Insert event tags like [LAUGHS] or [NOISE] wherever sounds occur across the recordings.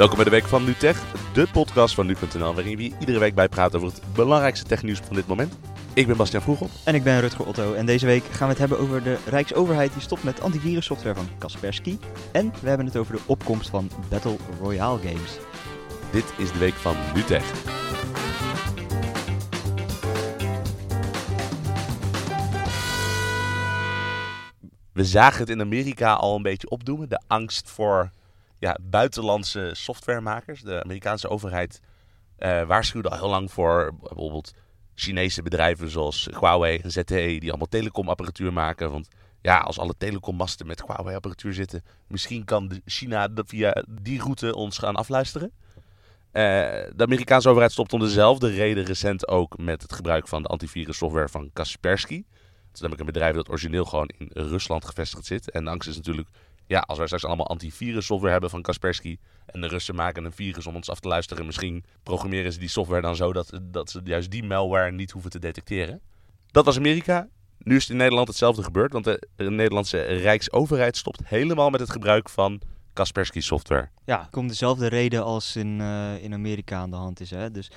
Welkom bij de Week van NuTech, de podcast van nu.nl, waarin we iedere week bij praten over het belangrijkste technieuws van dit moment. Ik ben Bastiaan Vroegel. En ik ben Rutger Otto. En deze week gaan we het hebben over de Rijksoverheid die stopt met antivirussoftware van Kaspersky. En we hebben het over de opkomst van Battle Royale games. Dit is de Week van NuTech. We zagen het in Amerika al een beetje opdoemen. De angst voor ja, buitenlandse softwaremakers. De Amerikaanse overheid eh, waarschuwde al heel lang voor bijvoorbeeld Chinese bedrijven zoals Huawei en ZTE, die allemaal telecomapparatuur maken. Want ja, als alle telecommasten met Huawei-apparatuur zitten, misschien kan China via die route ons gaan afluisteren. Eh, de Amerikaanse overheid stopt om dezelfde reden recent ook met het gebruik van de antivirussoftware van Kaspersky. Dat is namelijk een bedrijf dat origineel gewoon in Rusland gevestigd zit. En de angst is natuurlijk, ja, als wij straks allemaal antivirussoftware hebben van Kaspersky en de Russen maken een virus om ons af te luisteren, misschien programmeren ze die software dan zo dat, dat ze juist die malware niet hoeven te detecteren. Dat was Amerika. Nu is het in Nederland hetzelfde gebeurd, want de Nederlandse Rijksoverheid stopt helemaal met het gebruik van Kaspersky software. Ja, komt dezelfde reden als in, uh, in Amerika aan de hand is. Hè? Dus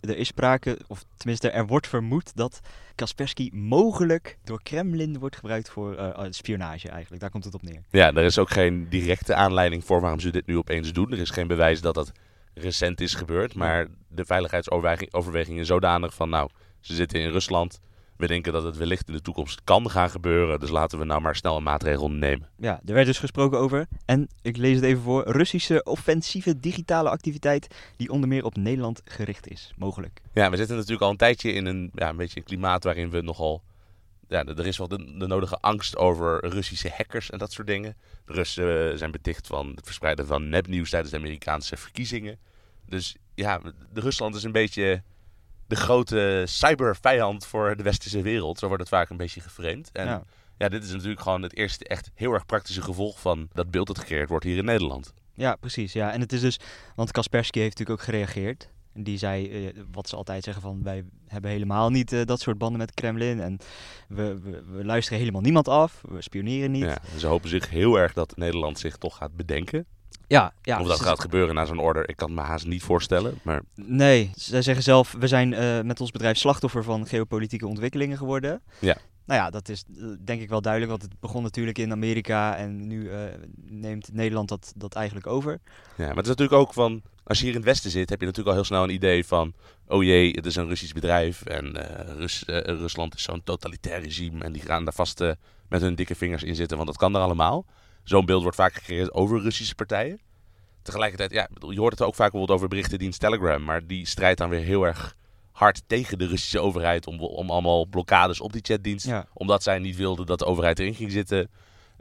er is sprake, of tenminste er wordt vermoed dat Kaspersky mogelijk door Kremlin wordt gebruikt voor uh, spionage eigenlijk. Daar komt het op neer. Ja, er is ook geen directe aanleiding voor waarom ze dit nu opeens doen. Er is geen bewijs dat dat recent is gebeurd. Maar de veiligheidsoverwegingen zodanig van, nou, ze zitten in Rusland. We denken dat het wellicht in de toekomst kan gaan gebeuren. Dus laten we nou maar snel een maatregel nemen. Ja, er werd dus gesproken over, en ik lees het even voor, Russische offensieve digitale activiteit die onder meer op Nederland gericht is, mogelijk. Ja, we zitten natuurlijk al een tijdje in een, ja, een beetje een klimaat waarin we nogal... Ja, er is wel de, de nodige angst over Russische hackers en dat soort dingen. De Russen zijn beticht van het verspreiden van nepnieuws tijdens de Amerikaanse verkiezingen. Dus ja, de Rusland is een beetje de grote cybervijand voor de westerse wereld. Zo wordt het vaak een beetje geframed. En ja. ja. dit is natuurlijk gewoon het eerste echt heel erg praktische gevolg van dat beeld dat gecreëerd wordt hier in Nederland. Ja, precies. Ja. En het is dus, want Kaspersky heeft natuurlijk ook gereageerd. En die zei uh, wat ze altijd zeggen van wij hebben helemaal niet uh, dat soort banden met Kremlin. En we, we, we, luisteren helemaal niemand af. We spioneren niet. Ja, ze hopen zich heel erg dat Nederland zich toch gaat bedenken. Ja, ja. Of dat gaat gebeuren na zo'n order, ik kan me haast niet voorstellen. Maar... Nee, zij zeggen zelf, we zijn uh, met ons bedrijf slachtoffer van geopolitieke ontwikkelingen geworden. Ja. Nou ja, dat is denk ik wel duidelijk, want het begon natuurlijk in Amerika en nu uh, neemt Nederland dat, dat eigenlijk over. Ja, maar het is natuurlijk ook van, als je hier in het Westen zit, heb je natuurlijk al heel snel een idee van, oh jee, het is een Russisch bedrijf en uh, Rus, Rusland is zo'n totalitair regime en die gaan daar vast met hun dikke vingers in zitten, want dat kan er allemaal. Zo'n beeld wordt vaak gecreëerd over Russische partijen. Tegelijkertijd, ja, je hoort het ook vaak bijvoorbeeld over berichtendienst Telegram, maar die strijdt dan weer heel erg hard tegen de Russische overheid om, om allemaal blokkades op die chatdienst. Omdat zij niet wilden dat de overheid erin ging zitten,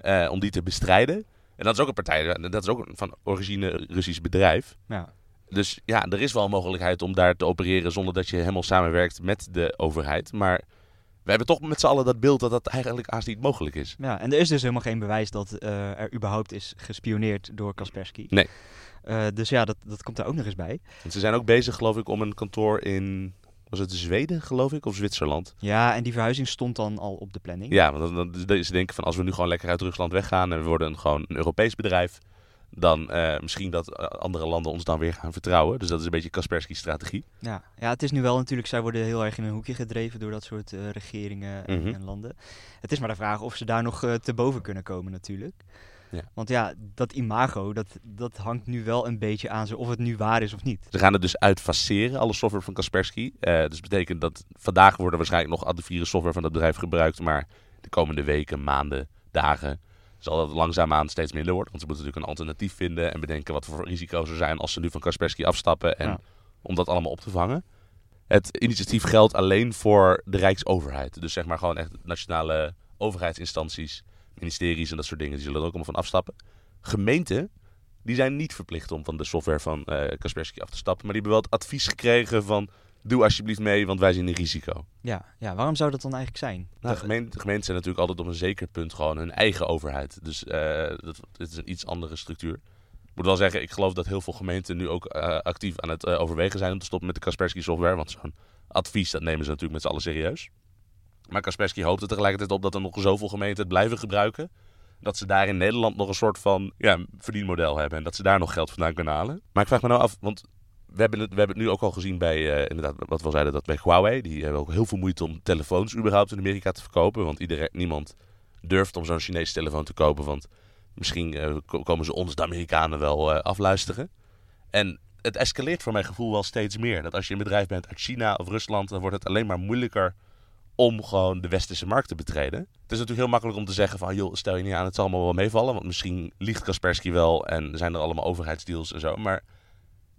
uh, om die te bestrijden. En dat is ook een partij, dat is ook van origine Russisch bedrijf. Ja. Dus ja, er is wel een mogelijkheid om daar te opereren zonder dat je helemaal samenwerkt met de overheid. Maar we hebben toch met z'n allen dat beeld dat dat eigenlijk haast niet mogelijk is. Ja, en er is dus helemaal geen bewijs dat uh, er überhaupt is gespioneerd door Kaspersky. Nee. Uh, dus ja, dat, dat komt daar ook nog eens bij. Want ze zijn ook bezig, geloof ik, om een kantoor in was het Zweden, geloof ik, of Zwitserland? Ja, en die verhuizing stond dan al op de planning. Ja, want dan, dan, ze denken van als we nu gewoon lekker uit Rusland weggaan en we worden een, gewoon een Europees bedrijf, dan uh, misschien dat andere landen ons dan weer gaan vertrouwen. Dus dat is een beetje Kaspersky's strategie. Ja. ja, het is nu wel natuurlijk, zij worden heel erg in een hoekje gedreven door dat soort uh, regeringen en, mm -hmm. en, landen. Het is maar de vraag of ze daar nog uh, te boven kunnen komen natuurlijk. Ja. Want ja, dat imago, dat, dat hangt nu wel een beetje aan ze of het nu waar is of niet. Ze gaan het dus uitfaceren, alle software van Kaspersky. dus dat betekent dat vandaag worden waarschijnlijk nog antivirus software van dat bedrijf gebruikt. Maar de komende weken, maanden, dagen zal dat langzaamaan steeds minder worden. Want ze moeten natuurlijk een alternatief vinden en bedenken wat voor risico's er zijn als ze nu van Kaspersky afstappen. En Ja. om dat allemaal op te vangen. Het initiatief geldt alleen voor de Rijksoverheid. Dus zeg maar gewoon echt nationale overheidsinstanties, ministeries en dat soort dingen. Die zullen er ook allemaal van afstappen. Gemeenten, die zijn niet verplicht om van de software van eh Kaspersky af te stappen. Maar die hebben wel het advies gekregen van... Doe alsjeblieft mee, want wij zien een risico. Ja, ja, waarom zou dat dan eigenlijk zijn? Nou, de, gemeente, de gemeenten zijn natuurlijk altijd op een zeker punt gewoon hun eigen overheid. Dus uh, dat, het is een iets andere structuur. Ik moet wel zeggen, ik geloof dat heel veel gemeenten nu ook uh, actief aan het uh, overwegen zijn om te stoppen met de Kaspersky software. Want zo'n advies, dat nemen ze natuurlijk met z'n allen serieus. Maar Kaspersky hoopt er tegelijkertijd op dat er nog zoveel gemeenten het blijven gebruiken. Dat ze daar in Nederland nog een soort van ja, verdienmodel hebben. En dat ze daar nog geld vandaan kunnen halen. Maar ik vraag me nou af, want we hebben het, we hebben het nu ook al gezien bij, eh, inderdaad, wat we al zeiden, dat bij Huawei. Die hebben ook heel veel moeite om telefoons überhaupt in Amerika te verkopen. Want iedereen, niemand durft om zo'n Chinese telefoon te kopen. Want misschien eh, ko- komen ze ons, de Amerikanen, wel eh, afluisteren. En het escaleert voor mijn gevoel wel steeds meer. Dat als je een bedrijf bent uit China of Rusland, dan wordt het alleen maar moeilijker om gewoon de westerse markt te betreden. Het is natuurlijk heel makkelijk om te zeggen van, joh, stel je niet aan, het zal allemaal wel meevallen. Want misschien liegt Kaspersky wel en zijn er allemaal overheidsdeals en zo. Maar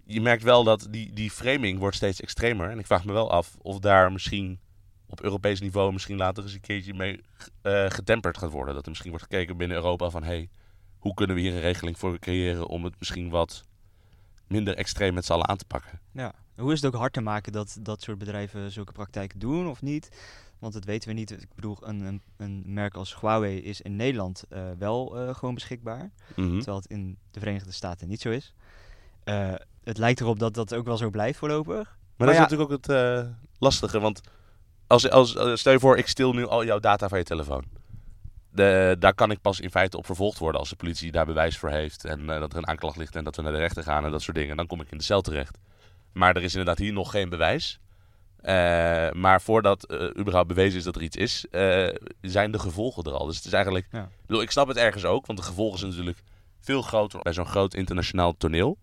je merkt wel dat die, die framing wordt steeds extremer. En ik vraag me wel af of daar misschien op Europees niveau misschien later eens een keertje mee eh, getemperd gaat worden. Dat er misschien wordt gekeken binnen Europa van, hey, hoe kunnen we hier een regeling voor creëren om het misschien wat minder extreem met z'n allen aan te pakken. Ja. Hoe is het ook hard te maken dat dat soort bedrijven zulke praktijken doen of niet? Want dat weten we niet. Ik bedoel, een, een, een merk als Huawei is in Nederland eh, wel eh, gewoon beschikbaar. Mhm. Terwijl het in de Verenigde Staten niet zo is. Eh, het lijkt erop dat dat ook wel zo blijft voorlopig. Maar dat is natuurlijk ook het eh, lastige, want als, als, eh, stel je voor, ik stil nu al jouw data van je telefoon. De, daar kan ik pas in feite op vervolgd worden als de politie daar bewijs voor heeft. En eh, dat er een aanklacht ligt en dat we naar de rechter gaan en dat soort dingen. Dan kom ik in de cel terecht. Maar er is inderdaad hier nog geen bewijs. Eh, maar voordat eh, überhaupt bewezen is dat er iets is, eh, zijn de gevolgen er al. Dus het is eigenlijk... Ja. Ik, bedoel, ik snap het ergens ook, want de gevolgen zijn natuurlijk veel groter bij zo'n groot internationaal toneel.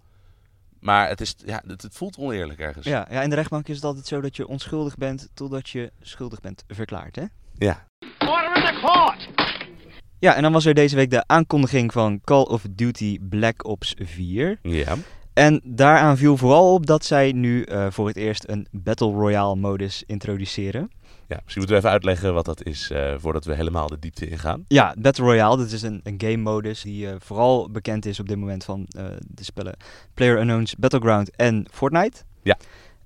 Maar het, is, ja, het, het voelt oneerlijk ergens. Ja, ja, in de rechtbank is het altijd zo dat je onschuldig bent totdat je schuldig bent verklaard, hè? ja. Order in the court! Ja, en dan was er deze week de aankondiging van Call of Duty Black Ops 4. Ja. En daaraan viel vooral op dat zij nu eh, voor het eerst een Battle Royale modus introduceren. Ja. Misschien moeten we even uitleggen wat dat is eh, voordat we helemaal de diepte ingaan. Ja, Battle Royale, dat is een, een game modus die eh, vooral bekend is op dit moment van eh, de spellen PlayerUnknown's Battleground en Fortnite. Ja.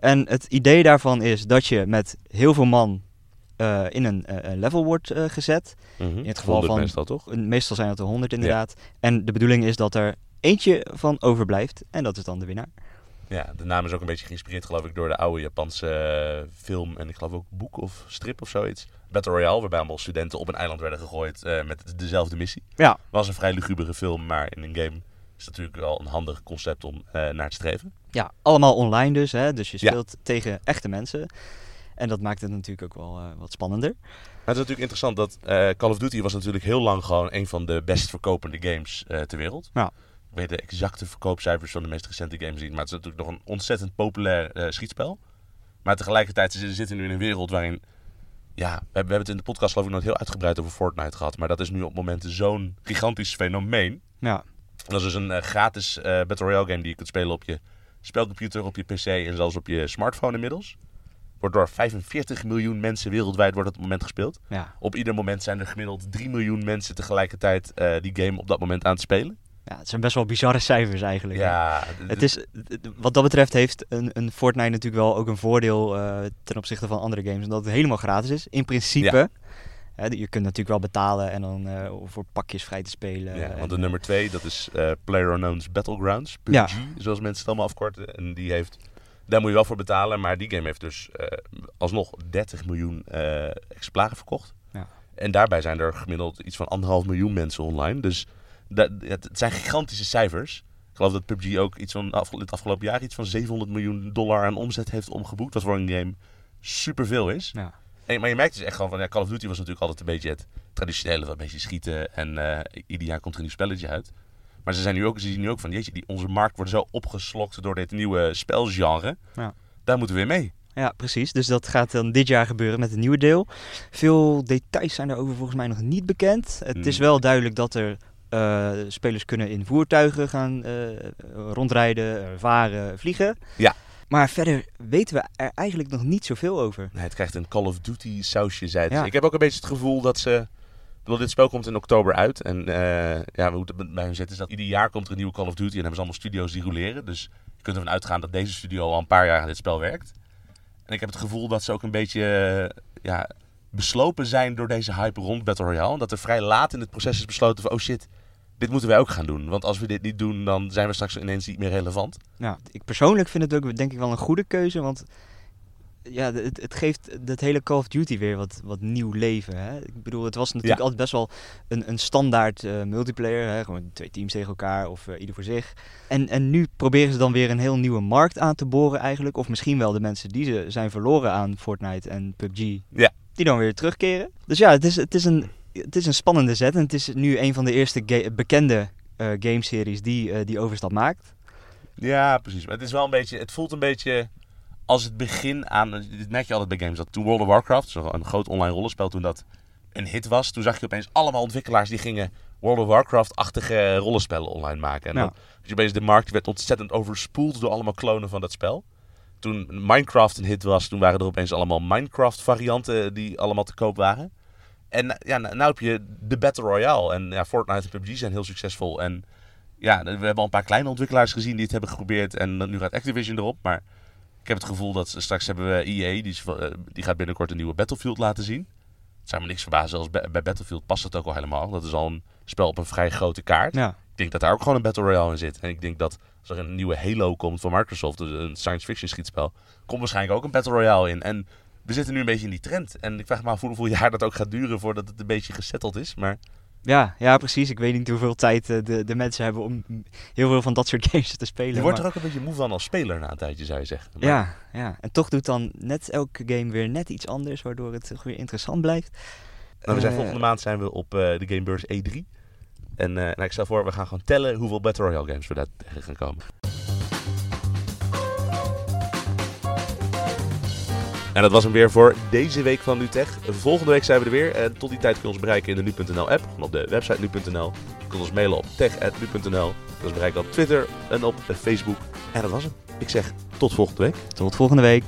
En het idee daarvan is dat je met heel veel man in een level wordt gezet. In het geval van- meestal toch? Meestal zijn het er 100 inderdaad. En de bedoeling is dat er eentje van overblijft en dat is dan de winnaar. Ja, de naam is ook een beetje geïnspireerd geloof ik door de oude Japanse eh, film en ik geloof ook boek of strip of zoiets. Battle Royale, waarbij allemaal studenten op een eiland werden gegooid eh, met dezelfde missie. Ja. Was een vrij lugubere film, maar in een game is het natuurlijk wel een handig concept om eh, naar te streven. Ja, allemaal online dus. Hè? Dus je Ja. speelt tegen echte mensen. En dat maakt het natuurlijk ook wel wat spannender. Maar het is natuurlijk interessant dat Call of Duty was natuurlijk heel lang gewoon een van de best verkopende games ter wereld. Ja. Ik weet de exacte verkoopcijfers van de meest recente games niet, maar het is natuurlijk nog een ontzettend populair eh, schietspel. Maar tegelijkertijd zitten we nu in een wereld waarin, ja, we hebben, we hebben het in de podcast geloof ik nog heel uitgebreid over Fortnite gehad, maar dat is nu op momenten zo'n gigantisch fenomeen. Ja, Dat is dus een eh, gratis eh, Battle Royale game die je kunt spelen op je spelcomputer, op je PC en zelfs op je smartphone inmiddels. Wordt door 45 miljoen mensen wereldwijd wordt op het moment gespeeld. ja. Op ieder moment zijn er gemiddeld 3 miljoen mensen tegelijkertijd die game op dat moment aan het spelen. Ja, het zijn best wel bizarre [LAUGHS] cijfers eigenlijk. Ja, Het is, wat dat betreft heeft een, een Fortnite natuurlijk wel ook een voordeel eh, ten opzichte van andere games. Omdat het helemaal gratis is, in principe. Hè, je kunt natuurlijk wel betalen en dan eh, voor pakjes vrij te spelen. ja, want de nummer 2, dat is eh PlayerUnknown's Battlegrounds, PUBG, Ja. zoals mensen het allemaal afkorten. En die heeft, daar moet je wel voor betalen, maar die game heeft dus alsnog 30 miljoen exemplaren verkocht. Ja. En daarbij zijn er gemiddeld iets van anderhalf miljoen mensen online. Dus dat, het zijn gigantische cijfers. Ik geloof dat PUBG ook iets van het afgelopen jaar iets van 700 miljoen dollar aan omzet heeft omgeboekt. Wat voor een game superveel is. ja. En, maar je merkt dus echt gewoon van, ja, Call of Duty was natuurlijk altijd een beetje het traditionele, wat beetje schieten en eh, ieder jaar komt er een nieuw spelletje uit. Maar ze, zijn nu ook, ze zien nu ook van, jeetje, die, onze markt wordt zo opgeslokt door dit nieuwe spelgenre. Ja. Daar moeten we weer mee. Ja, precies. Dus dat gaat dan dit jaar gebeuren met een nieuwe deel. Veel details zijn daarover volgens mij nog niet bekend. Het is Hmm. wel duidelijk dat er eh, spelers kunnen in voertuigen gaan eh, rondrijden, varen, vliegen. Ja. Maar verder weten we er eigenlijk nog niet zoveel over. Nee, het krijgt een Call of Duty sausje, zei. Ja. Ik heb ook een beetje het gevoel dat ze... bedoel, dit spel komt in oktober uit. En eh, ja, hoe het bij hun zit is dat ieder jaar komt er een nieuwe Call of Duty. En hebben ze allemaal studio's die roleren. Dus je kunt ervan uitgaan dat deze studio al een paar jaar aan dit spel werkt. En ik heb het gevoel dat ze ook een beetje ja, beslopen zijn door deze hype rond Battle Royale. En dat er vrij laat in het proces is besloten van... Oh shit, dit moeten wij ook gaan doen. Want als we dit niet doen, dan zijn we straks ineens niet meer relevant. Nou, ik persoonlijk vind het ook denk ik wel een goede keuze, want ja, het, het geeft het hele Call of Duty weer wat, wat nieuw leven. Hè? Ik bedoel, het was natuurlijk Ja. altijd best wel een, een standaard eh, multiplayer. Hè? Gewoon twee teams tegen elkaar of eh, ieder voor zich. En, en nu proberen ze dan weer een heel nieuwe markt aan te boren eigenlijk. Of misschien wel de mensen die ze zijn verloren aan Fortnite en PUBG. Ja. Die dan weer terugkeren. Dus ja, het is, het is, een, het is een spannende zet. En het is nu een van de eerste ga- bekende eh gameseries die eh, die overstap maakt. Ja, precies. Maar het is wel een beetje, het voelt een beetje als het begin aan, dit merk je altijd bij games, dat toen World of Warcraft, een groot online rollenspel, toen dat een hit was, toen zag je opeens allemaal ontwikkelaars die gingen World of Warcraft-achtige rollenspellen online maken. En Ja. dan je opeens de markt werd ontzettend overspoeld door allemaal klonen van dat spel. Toen Minecraft een hit was, toen waren er opeens allemaal Minecraft-varianten die allemaal te koop waren. En ja, nou heb je de Battle Royale. En ja, Fortnite en PUBG zijn heel succesvol. En ja, we hebben al een paar kleine ontwikkelaars gezien die het hebben geprobeerd. En nu gaat Activision erop. Maar ik heb het gevoel dat straks hebben we EA, die, is, eh, die gaat binnenkort een nieuwe Battlefield laten zien. Het zou me niks verbazen, zelfs bij, bij Battlefield past het ook al helemaal. Dat is al een spel op een vrij grote kaart. Ja. Ik denk dat daar ook gewoon een Battle Royale in zit. En ik denk dat als er een nieuwe Halo komt van Microsoft, dus een science fiction schietspel, komt waarschijnlijk ook een Battle Royale in. En we zitten nu een beetje in die trend. En ik vraag me af hoeveel jaar dat ook gaat duren voordat het een beetje gesetteld is. Maar Ja, ja, precies. Ik weet niet hoeveel tijd eh, de, de mensen hebben om heel veel van dat soort [LAUGHS] games te spelen. je wordt maar- er ook een beetje moe van als speler na een tijdje, zou je zeggen. Maar Ja, ja, en toch doet dan net elke game weer net iets anders, waardoor het weer interessant blijft. Nou, we zijn Eh, volgende maand zijn we op eh, de Gamebeurs E3. En nou, ik stel voor, we gaan gewoon tellen hoeveel Battle Royale games we daar tegen gaan komen. En dat was hem weer voor deze week van NuTech. Volgende week zijn we er weer. En tot die tijd kun je ons bereiken in de Nu.nl app. Op de website Nu.nl. Je kunt ons mailen op tech.nu.nl. Je kunt ons bereiken op Twitter en op Facebook. En dat was hem. Ik zeg tot volgende week. Tot volgende week.